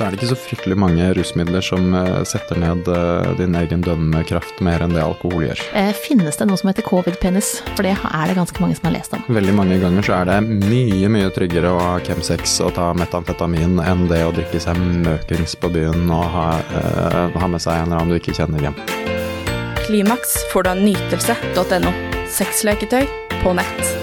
så er det ikke så fryktelig mange rusmidler som eh, setter ned eh, din egen dømmende kraft mer enn det alkohol gjør. Eh, finnes det noe som heter covid-penis? For det er det ganske mange som har lest om. Veldig mange ganger så er det mye, mye tryggere å ha Chemsex og ta metamfetamin enn det å drikke seg møkings på byen og ha, uh, ha med seg en eller annen du ikke kjenner hjem. Klimaks får du av nytelse.no. Sexleketøy på nett.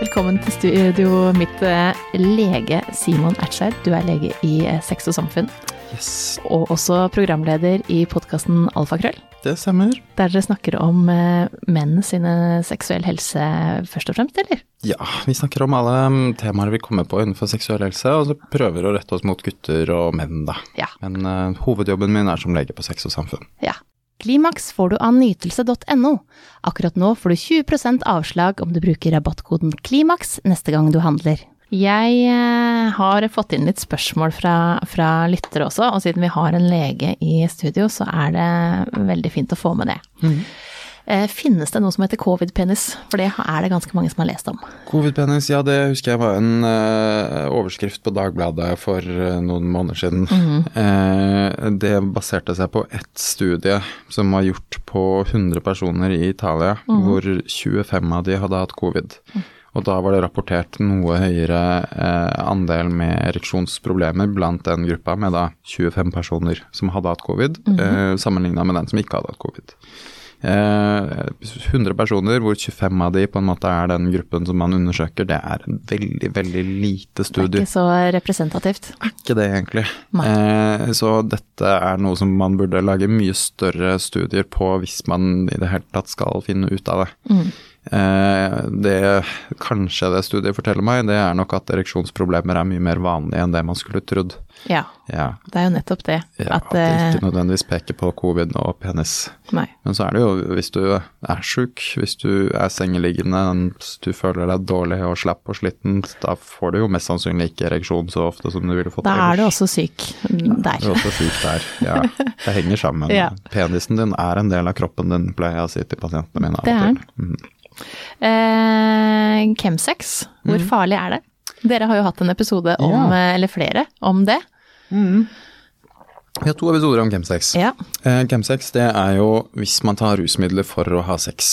Velkommen til studio mitt, eh, lege Simon Ertseid. Du er lege i eh, Sex og Samfunn, Yes, og også programleder i podkasten Alfakrøll. det stemmer. Der dere snakker om eh, menn sine seksuell helse først og fremst, eller? Ja, vi snakker om alle mm, temaer vi kommer på innenfor seksuell helse, og så prøver å rette oss mot gutter og menn, da. Ja. Men uh, hovedjobben min er som lege på Sex og Samfunn. Ja. Klimaks får du av nytelse.no. Akkurat nå får du 20% avslag om du bruker rabattkoden KLIMAKS neste gang du handler. Jeg eh, har fått inn litt spørsmål fra, fra lyttere også, og siden vi har en lege i studio, så er det veldig fint å få med det. Eh, finnes det noe som heter covid-penis? For det er det ganske mange som har lest om. Covid-penis, ja det husker jeg var en eh, overskrift på Dagbladet for eh, noen måneder siden. Eh, det baserte seg på ett studie som var gjort på 100 personer i Italia, hvor 25 av de hadde hatt covid. Og da var det rapportert noe høyere eh, andel med ereksjonsproblemer blant den gruppa, med da 25 personer som hadde hatt covid, eh, sammenligna med den som ikke hadde hatt covid. Eh, 100 personer, hvor 25 av de på en måte er den gruppen som man undersøker, det er en veldig, veldig lite studie. Det er ikke så representativt. Er ikke det, egentlig. Eh, så dette er noe som man burde lage mye større studier på hvis man i det hele tatt skal finne ut av det. Mm. Eh, det kanskje det studiet forteller meg, det er nok at ereksjonsproblemer er mye mer vanlige enn det man skulle trodd. Ja, Ja, det er jo nettopp det. ja at at det eh, ikke nødvendigvis peker på covid og penis. Nei. Men så er det jo hvis du er sjuk, hvis du er sengeliggende, hvis du føler deg dårlig og slapp og sliten, da får du jo mest sannsynlig ikke ereksjon så ofte som du ville fått Da er du også syk Da er du der. også syk der. Ja, det henger sammen. Ja. Penisen din er en del av kroppen din, pleier jeg å si til pasientene mine. av og Det er til. den. Mhm. Eh, Chemsex, hvor farlig er det? Dere har jo hatt en episode om, Mm. Ja. eh, eller flere, om det. Vi har to episoder om chemsex. Ja. Eh, chemsex det er jo hvis man tar rusmidler for å ha sex.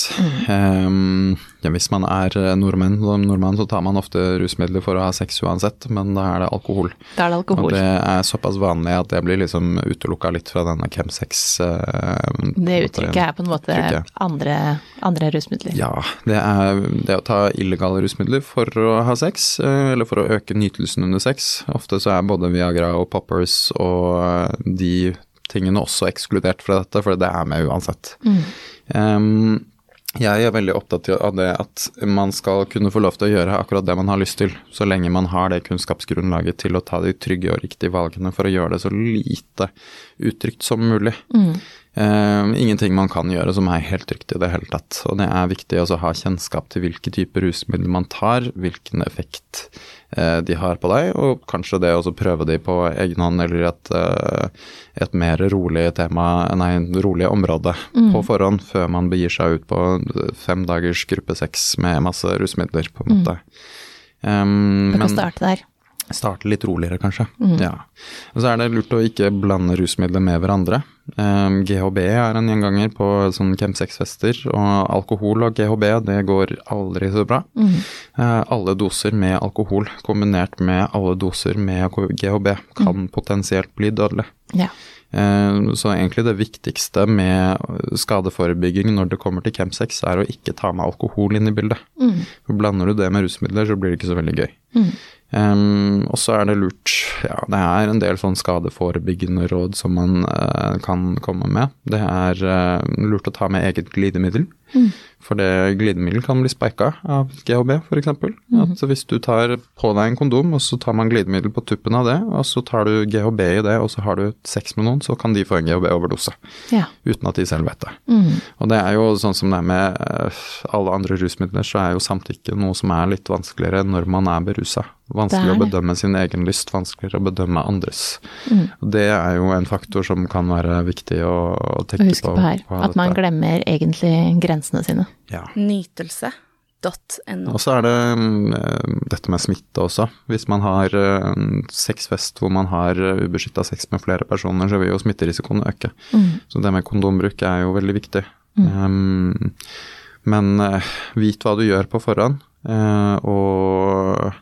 Mm. Eh, ja, hvis man er eh, nordmenn, nordmann så tar man ofte rusmidler for å ha sex uansett, men da er det alkohol. Da er det alkohol. Og det er såpass vanlig at det blir liksom utelukka litt fra denne chemsex. Eh, Det uttrykket er på en måte andre, andre rusmidler. Ja, det er det å ta illegale rusmidler for å ha sex, eh, eller for å øke nytelsen under sex. Ofte så er både Viagra og poppers og eh, de tingene også ekskludert fra dette, for det er med uansett. Em, jeg er veldig opptatt av det at man skal kunne få lov til å gjøre akkurat det man har lyst til, så lenge man har det kunnskapsgrunnlaget til å ta de trygge og riktige valgene for å gjøre det så lite utrygt som mulig. Eh, ingenting man kan gjøre som er helt trygt i det hele tatt. Og det er viktig å ha kjennskap til hvilke typer rusmidler man tar, hvilken effekt de har på deg, og kanskje det også prøve de på egen hånd eller et, eh, et mer rolig tema, nei, rolig område på forhånd, før man begir seg ut på fem dagers gruppe seks med masse rusmidler, på en måte. Um, Du kan men- starte der. Starte litt roligere, kanskje. Ja. Og så er det lurt å ikke blande rusmidler med hverandre. Um, GHB er en gjenganger på sånn chemsex-fester, og alkohol og GHB det går aldri så bra. Eh, alle doser med alkohol kombinert med alle doser med GHB kan potensielt bli dødelig. Ja. Uh, Så egentlig det viktigste med skadeforebygging når det kommer til chemsex, er å ikke ta med alkohol inn i bildet. For Blander du det med rusmidler, så blir det ikke så veldig gøy. Um, og så er det lurt Ja, det er en del sånn skadeforebyggende råd som man uh, kan komme med. Det er uh, lurt å ta med eget glidemiddel. For det glidemiddel kan bli spika av GHB, f.eks. At hvis du tar på deg en kondom, og så tar man glidemiddel på tuppen av det, og så tar du GHB i det, og så har du sex med noen, så kan de få en GHB-overdose. ja. Uten at de selv vet det. Og det er jo sånn som det er med eh, alle andre rusmidler, så er jo samtykke noe som er litt vanskeligere når man er berusa. Vanskelig å bedømme sin egen lyst, vanskeligere å bedømme andres. Mm. det er jo en faktor som kan være viktig å, å tenke tenke husk på. på her på at man dette. glemmer egentlig grensene sine. Ja. Nytelse.no. Og så er det mm, dette med smitte også. Hvis man har eh, sexfest hvor man har ubeskytta sex med flere personer, så vil jo smitterisikoen øke. Så det med kondombruk er jo veldig viktig. Um, men uh, vit hva du gjør på forhånd, uh, og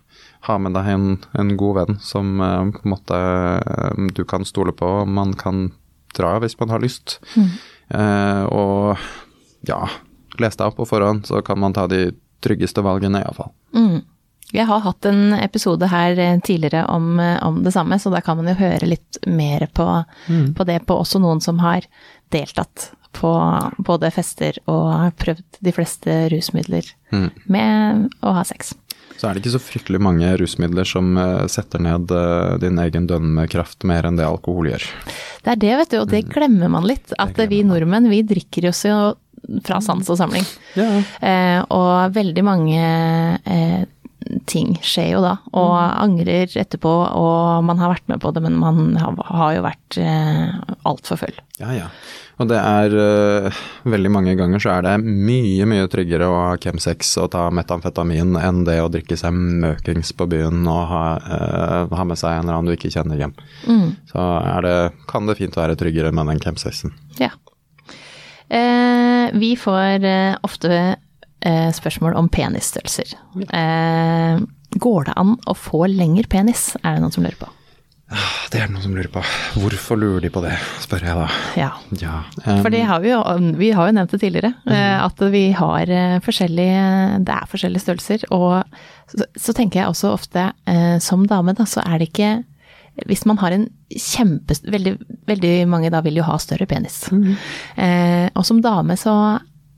ha med deg en, en god venn som uh, på en måte eh, du kan stole på, man kan dra hvis man har lyst. Eh, og ja, les deg opp på forhånd, så kan man ta de tryggeste valgene iallfall. Mm. Jeg har hatt en episode her eh, tidligere om, eh, om det samme, så da kan man jo høre litt mer på, på det på også noen som har deltatt på både fester og har prøvd de fleste rusmidler med å ha sex. Så er det ikke så fryktelig mange rusmidler som eh, setter ned din egen dømmekraft mer enn det alkohol gjør. Det er det, vet du, og det glemmer man litt. At vi nordmenn, vi drikker oss jo fra sans og samling. Eh, og veldig mange eh, ting skjer jo da, og angrer etterpå, og man har vært med på det, men man har, jo vært eh, altfor full. Ja, ja. Og det er uh, Veldig mange ganger så er det mye, mye tryggere å ha chemsex og ta metamfetamin enn det å drikke seg møkings på byen og ha, uh, ha med seg en eller annen du ikke kjenner hjem. Så er det, kan det fint være tryggere med den chemsexen. Ja. Eh, vi får eh, ofte eh, spørsmål om penisstørrelser. Eh, går det an å få lengre penis, er det noen som lurer på. Det er det noen som lurer på. Hvorfor lurer de på det, spør jeg da. Ja. Ja. For det har vi jo, vi har jo nevnt det tidligere, eh, at vi har eh, forskjellige Det er forskjellige størrelser. Og så, så tenker jeg også ofte, eh, som dame, da, så er det ikke hvis man har en kjempe... Veldig, veldig mange da vil jo ha større penis. Eh, og som dame så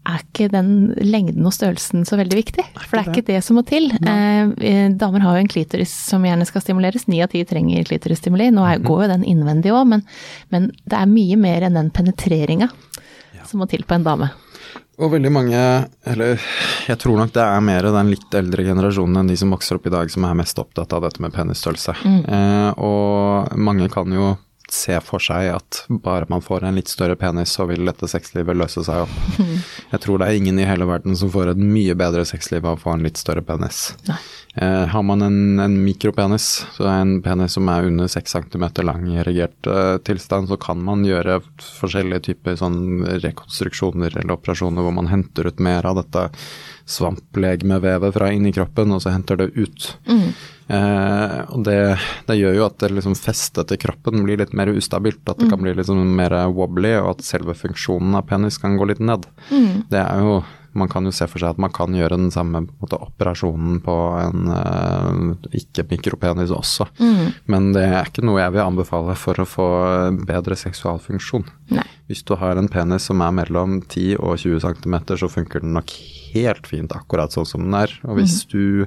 er ikke den lengden og størrelsen så veldig viktig. For det er ikke det som må til. Eh, eh, damer har jo en klitoris som gjerne skal stimuleres. Ni av ti trenger klitorisstimuli. Nå er, går jo den innvendig òg, men, men det er mye mer enn den penetreringa som må til på en dame. Og veldig mange, eller jeg tror nok det er mer den litt eldre generasjonen enn de som vokser opp i dag, som er mest opptatt av dette med penisstørrelse. Eh, og mange kan jo se for seg at bare man får en litt større penis, så vil dette sexlivet løse seg opp. Jeg tror det er ingen i hele verden som får et mye bedre sexliv av å få en litt større penis. Eh, har man en, en mikropenis, så er en penis som er under 6 cm lang i erigert eh, tilstand, så kan man gjøre forskjellige typer sånn rekonstruksjoner eller operasjoner hvor man henter ut mer av dette svamplegemevevet fra inni kroppen, og så henter det ut. Eh, og det, det gjør jo at det liksom festet til kroppen blir litt mer ustabilt, at det kan bli sånn mer wobbly, og at selve funksjonen av penis kan gå litt ned. Det er jo man kan jo se for seg at man kan gjøre den samme måte, operasjonen på en uh, ikke-mikropenis også. Men det er ikke noe jeg vil anbefale for å få bedre seksualfunksjon. Nei. Hvis du har en penis som er mellom 10 og 20 cm, så funker den nok helt fint akkurat sånn som den er. Og hvis du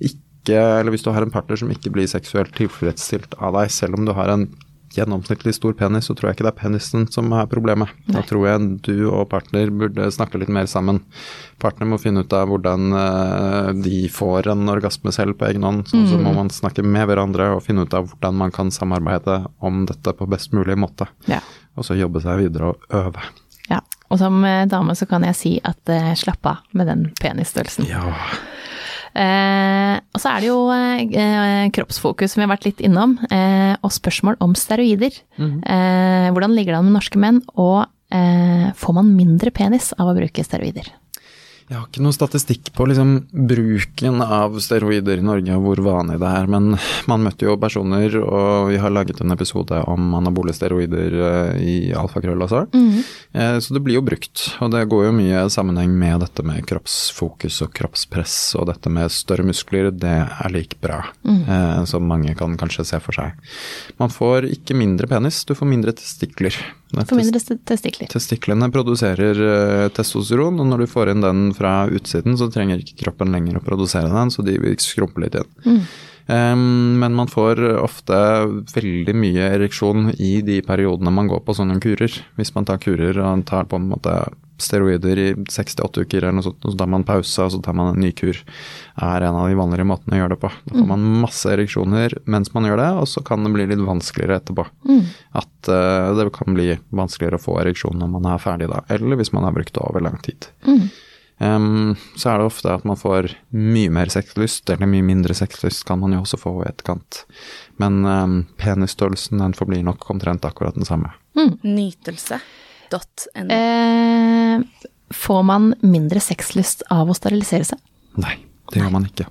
ikke, eller hvis du har en partner som ikke blir seksuelt tilfredsstilt av deg, selv om du har en gjennomsnittlig stor penis, så tror jeg ikke det er penisen som er problemet. Da tror jeg du og partner burde snakke litt mer sammen. Partner må finne ut av hvordan eh, de får en orgasme selv på egen hånd. Så, så må man snakke med hverandre og finne ut av hvordan man kan samarbeide om dette på best mulig måte. Ja. Og så jobbe seg videre og øve. ja. Og som eh, dame så kan jeg si at eh, slapp av med den penisstørrelsen. Ja. Eh, og så er det jo eh, kroppsfokus som vi har vært litt innom, eh, og spørsmål om steroider. Eh, hvordan ligger det an med norske menn, og eh, får man mindre penis av å bruke steroider? Jeg har ikke noen statistikk på liksom, bruken av steroider i Norge og hvor vanlig det er, men man møtte jo personer, og vi har laget en episode om anabole steroider eh, i alfakrøll også. Eh, Så det blir jo brukt, og det går jo mye sammenheng med dette med kroppsfokus og kroppspress, og dette med større muskler, det er like bra, eh, som mange kan kanskje se for seg. Man får ikke mindre penis, du får mindre testikler. For mindre testikler. Testiklene produserer eh, testosteron, og når du får inn den fra utsiden, så trenger ikke kroppen lenger å produsere den, så de vil skrumpe litt inn. Um, men man får ofte veldig mye ereksjon i de periodene man går på sånne kurer. Hvis man tar kurer og tar på en måte steroider i 68 uker eller noe sånt, og så tar man pause og så tar man en ny kur, er en av de vanligere måtene å gjøre det på. Da får man masse ereksjoner mens man gjør det, og så kan det bli litt vanskeligere etterpå. At uh, det kan bli vanskeligere å få ereksjon når man er ferdig da, eller hvis man har brukt det over lang tid. Em, så er det ofte at man får mye mer sexlyst, eller mye mindre sexlyst kan man jo også få i etterkant. Men um, penisstørrelsen den forblir nok omtrent akkurat den samme. Nytelse.no. Eh, får man mindre sexlyst av å sterilisere seg? Nei, det gjør man ikke.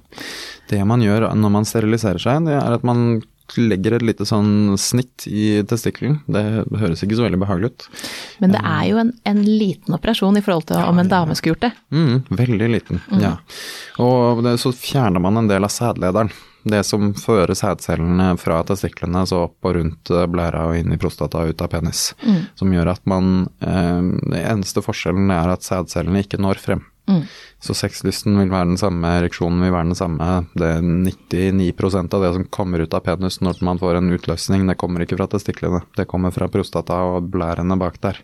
Det man gjør når man steriliserer seg, det er at man legger et lite sånn snitt i testikkelen. Det høres ikke så veldig behagelig ut. Men det er jo en, en liten operasjon i forhold til om en dame skulle gjort det. Mm, veldig liten, ja. Og det, så fjerner man en del av sædlederen. Det som fører sædcellene fra testiklene så opp og rundt eh, blæra og inn i prostata og ut av penis. Som gjør at man eh, Det eneste forskjellen er at sædcellene ikke når frem. Så sexlysten vil være den samme, ereksjonen vil være den samme. Det er 99% av det som kommer ut av penis når man får en utløsning, det kommer ikke fra testiklene. Det kommer fra prostata og blærene bak der.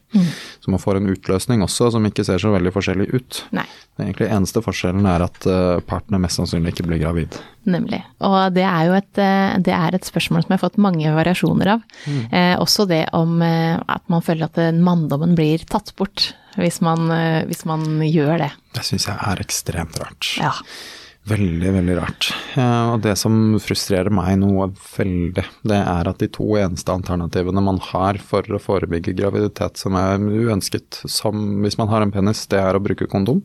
Så man får en utløsning også som ikke ser så veldig forskjellig ut. Nei. Den egentlig eneste forskjellen er at uh, partner mest sannsynlig ikke blir gravid. Nemlig. Og det er jo et, eh, det er et spørsmål som jeg har fått mange variasjoner av. Eh, også det om eh, at man føler at eh, manndommen blir tatt bort hvis man, eh, hvis man gjør det. Det syns jeg er ekstremt rart. Ja. Veldig, veldig rart. Eh, og det som frustrerer meg noe veldig, det er at de to eneste alternativene man har for å forebygge graviditet som er uønsket, som hvis man har en penis, det er å bruke kondom,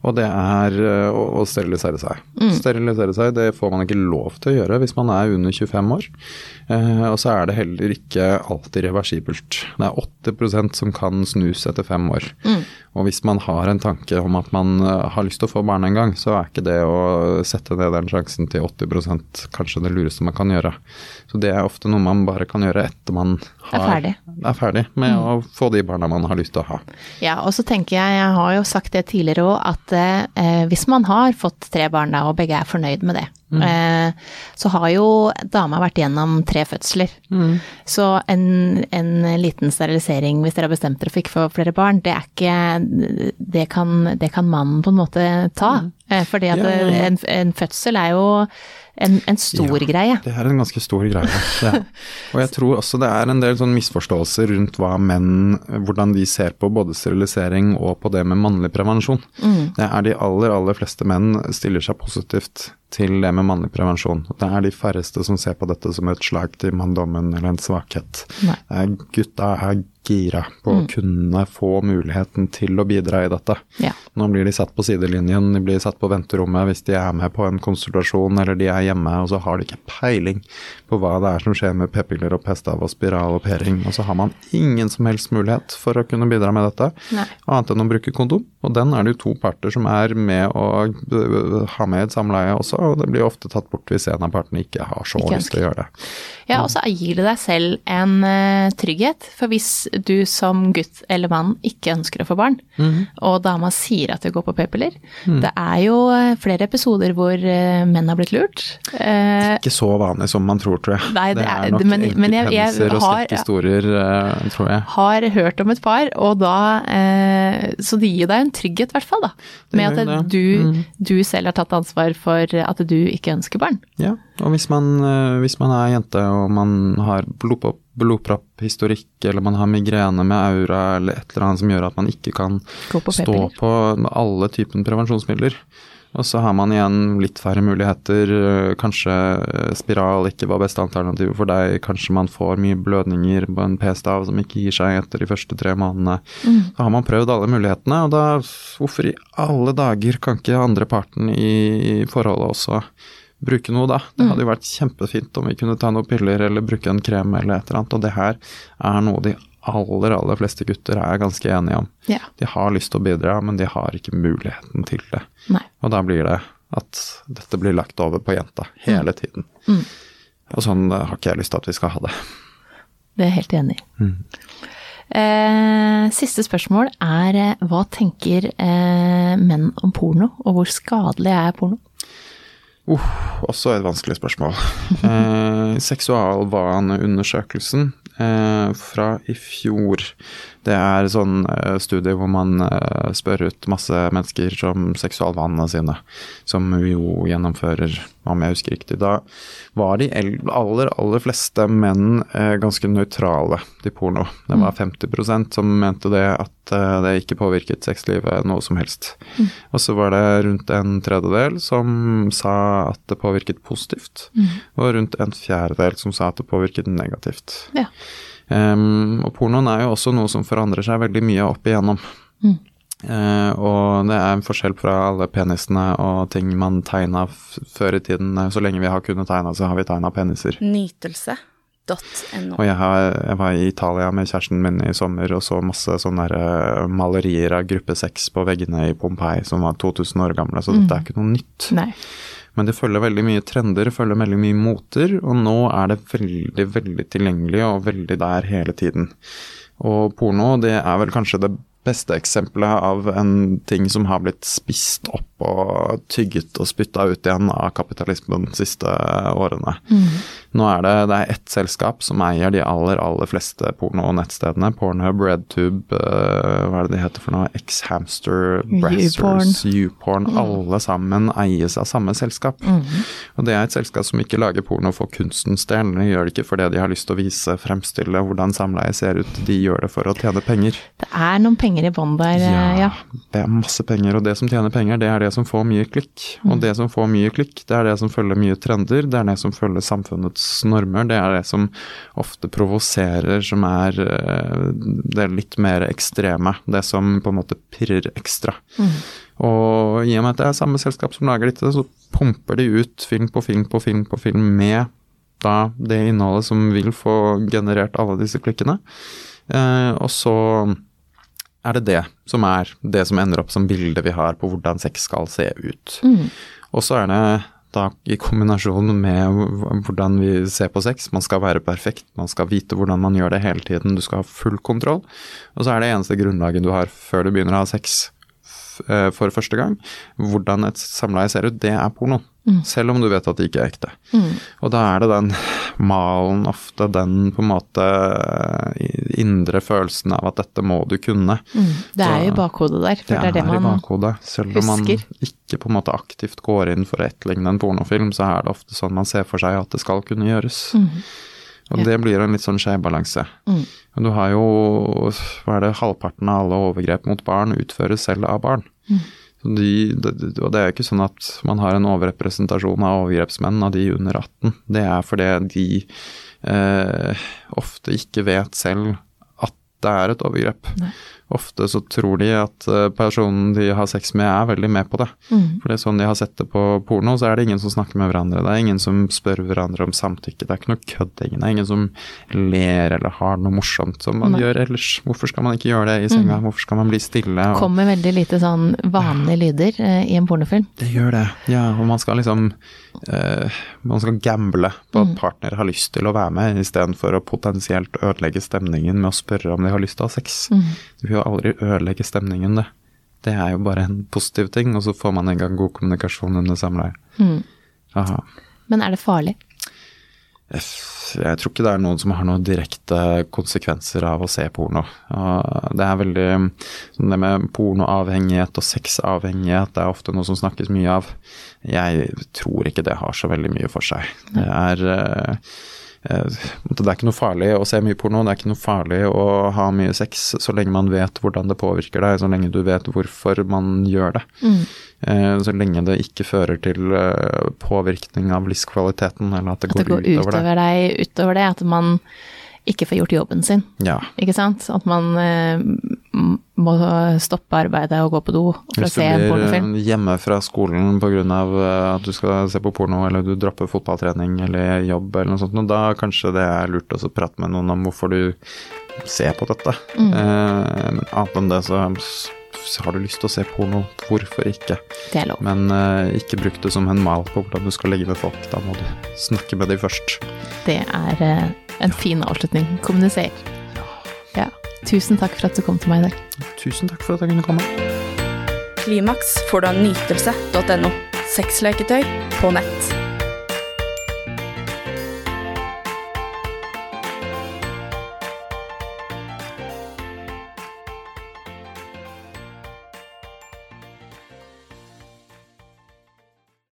og det er eh, å, å sterilisere seg. Sterilisere seg, det får man ikke lov til å gjøre hvis man er under 25 år. Eh, og så er det heller ikke alltid reversibelt. Det er 80 som kan snus etter fem år. Og hvis man har en tanke om at man har lyst til å få barn en gang, så er ikke det å sette ned den sjansen til 80% kanskje det lureste man kan gjøre. Så det er ofte noe man bare kan gjøre etter man har, Er ferdig. er ferdig med å få de barna man har lyst til å ha. Ja, og så tenker jeg, jeg har jo sagt det tidligere òg, at eh, hvis man har fått tre barn da, og begge er fornøyd med det, eh, så har jo dama vært gjennom tre fødsler. Så en, en liten sterilisering, hvis dere har bestemt dere for ikke å få flere barn, det er ikke Det kan, det kan mannen på en måte ta. Eh, fordi at Ja, ja. En, en fødsel er jo en, en stor Ja, greie. Det er en ganske stor greie. Og jeg tror også det er en del sånn misforståelser rundt hva menn, hvordan de ser på både sterilisering og på det med mannlig prevensjon. Det er de aller, aller fleste menn stiller seg positivt til det med mannlig prevensjon. Det er de færreste som ser på dette som et slag til manndommen eller en svakhet. Nei. Er gutta er gira på å kunne få muligheten til å bidra i dette. Ja. Nå blir de satt på sidelinjen, de blir satt på venterommet hvis de er med på en konsultasjon eller de er hjemme, og så har de ikke peiling på hva det er som skjer med p-piller og p-stav og pering. og så har man ingen som helst mulighet for å kunne bidra med dette, Nei. annet enn å bruke kondom. Og den er det jo to parter som er med å ha med i et samleie også, og det blir ofte tatt bort hvis en av partene ikke har så Ikke lyst til å gjøre det. Ja, og så gir det deg selv en eh, trygghet. For hvis du som gutt eller mann ikke ønsker å få barn, og dama sier at du går på p-piller Det er jo eh, flere episoder hvor eh, menn har blitt lurt. Eh, Ikke så vanlig som man tror, tror jeg. Nei, det det er- nok men- men jeg- jeg enkelthendelser og har- skrekkhistorier, tror jeg. har hørt om et par, og da eh, Så det gir deg en trygghet, i hvert fall, da. Med at det. du, du selv har tatt ansvar for at du ikke ønsker barn. Ja, og hvis man, eh, hvis man er jente og man har blodpropp, blodpropphistorikk, eller man har migrene med aura, eller et eller annet som gjør at man ikke kan på stå på alle typen prevensjonsmidler, og så har man igjen litt færre muligheter, eh, kanskje eh, spiral ikke var beste alternativet for deg, kanskje man får mye blødninger på en p-stav som ikke gir seg etter de første tre månedene. Så har man prøvd alle mulighetene, og da hvorfor i alle dager kan ikke andre parten i, i forholdet også bruke noe da. Det hadde jo vært kjempefint om vi kunne ta noen piller eller bruke en krem eller et eller annet, og det her er noe de aller, aller fleste gutter er ganske enige om. Ja. De har lyst til å bidra, men de har ikke muligheten til det. Nei. Og da blir det at dette blir lagt over på jenta hele tiden. Og sånn eh, har ikke jeg lyst til at vi skal ha det. Det er jeg helt enig i. Eh, siste spørsmål er eh, hva tenker eh, menn om porno, og hvor skadelig er porno? Uh, også et vanskelig spørsmål. Eh, seksualvaneundersøkelsen fra i fjor Det er sånn uh, studie hvor man uh, spør ut masse mennesker om seksualvanene sine, som jo gjennomfører, om jeg husker riktig. Da var de aller, aller fleste menn uh, ganske nøytrale til porno. Det var 50% som mente det at det ikke påvirket sexlivet noe som helst. Mm. Og så var det rundt en tredjedel som sa at det påvirket positivt, mm. og rundt en fjerdedel som sa at det påvirket negativt. Ja. Um, og pornoen er jo også noe som forandrer seg veldig mye opp igjennom. Mm. Uh, og det er en forskjell fra alle penisene og ting man tegna før i tiden. Så lenge vi har kunnet tegne, så har vi tegna peniser. Nytelse. Og jeg, har, jeg, var i Italia med kjæresten min i sommer og så masse sånne uh, malerier av gruppe 6 på veggene i Pompeii som var 2000 år gamle, så mm. dette er ikke noe nytt. Nei. Men det følger veldig mye trender, følger veldig mye moter, og nå er det veldig, veldig tilgjengelig og veldig der hele tiden. Og porno, det er vel kanskje det beste eksempelet av en ting som har blitt spist opp og tygget og spytta ut igjen av kapitalismen de siste årene. Mm. Nå er det, det er ett selskap som eier de aller, aller fleste porno-nettstedene. Pornhub, RedTube, uh, hva er det de heter for noe? X-Hamster, Brassers, YouPorn. Mm. Alle sammen eies av samme selskap. Mm. Og det er et selskap som ikke lager porno for kunstens del. De gjør det ikke fordi de har lyst til å vise, fremstille hvordan samleie ser ut. De gjør det for å tjene penger. Det er noen penger i bånn der, ja, ja. Det er masse penger, og det som tjener penger, det er det som får mye klikk. Og mm. det som får mye klikk, det er det som følger mye trender, det er det som følger samfunnets normer. Det er det som ofte provoserer, som er eh, det litt mer ekstreme. Det som på en måte pirrer ekstra. Mm. Og i og med at det er samme selskap som lager dette, så pumper de ut film på film på film på film med da det innholdet som vil få generert alle disse klikkene. Eh, og så er det det som er det som ender opp som bildet vi har på hvordan sex skal se ut. Mm. Og så er det da i kombinasjon med hvordan vi ser på sex. Man skal være perfekt, man skal vite hvordan man gjør det hele tiden, du skal ha full kontroll. Og så er det eneste grunnlaget du har før du begynner å ha sex eh, for første gang, hvordan et samleie ser ut, det er porno. Mm. Selv om du vet at det ikke er ekte. Mm. Og da er det den malen ofte, den på en måte indre følelsen av at dette må du kunne. Mm. Det er jo i bakhodet der, for det, det er det man husker. i bakhodet. Selv om man ikke på en måte aktivt går inn for å etterligne en pornofilm, så er det ofte sånn man ser for seg at det skal kunne gjøres. Mm. Og ja. det blir en litt sånn skjevbalanse. Mm. Du har jo, hva er det, halvparten av alle overgrep mot barn utføres selv av barn. Mm. De, og det er ikke sånn at man har en overrepresentasjon av overgrepsmenn av de under 18. Det er fordi de eh, ofte ikke vet selv at det er et overgrep. Nei. Ofte så tror de at eh, personen de har sex med er veldig med på det. Mm. For det er sånn de har sett det på porno, så er det ingen som snakker med hverandre. Det er ingen som spør hverandre om samtykke. Det er ikke noe kødding. Det er ingen som ler eller har noe morsomt som man Nei. gjør ellers. Hvorfor skal man ikke gjøre det i senga? Mm. Hvorfor skal man bli stille? Og... Kommer veldig lite sånn vanlige lyder eh, i en pornofilm. Det gjør det, ja. Og man skal liksom eh, Man skal gamble på at mm. partner har lyst til å være med, istedenfor å potensielt ødelegge stemningen med å spørre om de har lyst til å ha sex. Mm. Vil jo aldri ødelegge stemningen, det. Det er jo bare en positiv ting, og så får man en gang god kommunikasjon under samleie. Mm. Men er det farlig? Jeg tror ikke det er noen som har noen direkte konsekvenser av å se porno. Det er veldig sånn Det med pornoavhengighet og sexavhengighet, det er ofte noe som snakkes mye av. Jeg tror ikke det har så veldig mye for seg. Det er Eh, det er ikke noe farlig å se mye porno, det er ikke noe farlig å ha mye sex så lenge man vet hvordan det påvirker deg, så lenge du vet hvorfor man gjør det. Mm. Eh, så lenge det ikke fører til eh, påvirkning av livskvaliteten, eller at det, at det går, går utover, deg. Utover det, at man ikke får gjort jobben sin. Ja. Ikke sant? At man eh, må stoppe arbeidet og gå på do for å se en pornofilm. Hvis du blir hjemme fra skolen pga. Eh, at du skal se på porno, eller du dropper fotballtrening eller jobb eller noe sånt, da kanskje det er lurt å prate med noen om hvorfor du ser på dette. Mm. Eh, men annet enn det så har du lyst til å se porno, hvorfor ikke? Det er lov. Men eh, ikke bruk det som en mal på hvordan du skal legge med folk. Da må du snakke med dem først. Det er uh, en fin avslutning. Kommuniser. Ja. Tusen takk for at du kom til meg i dag. Tusen takk for at jeg kunne komme. Klimaks får du av nytelse.no. Sexleketøy på nett.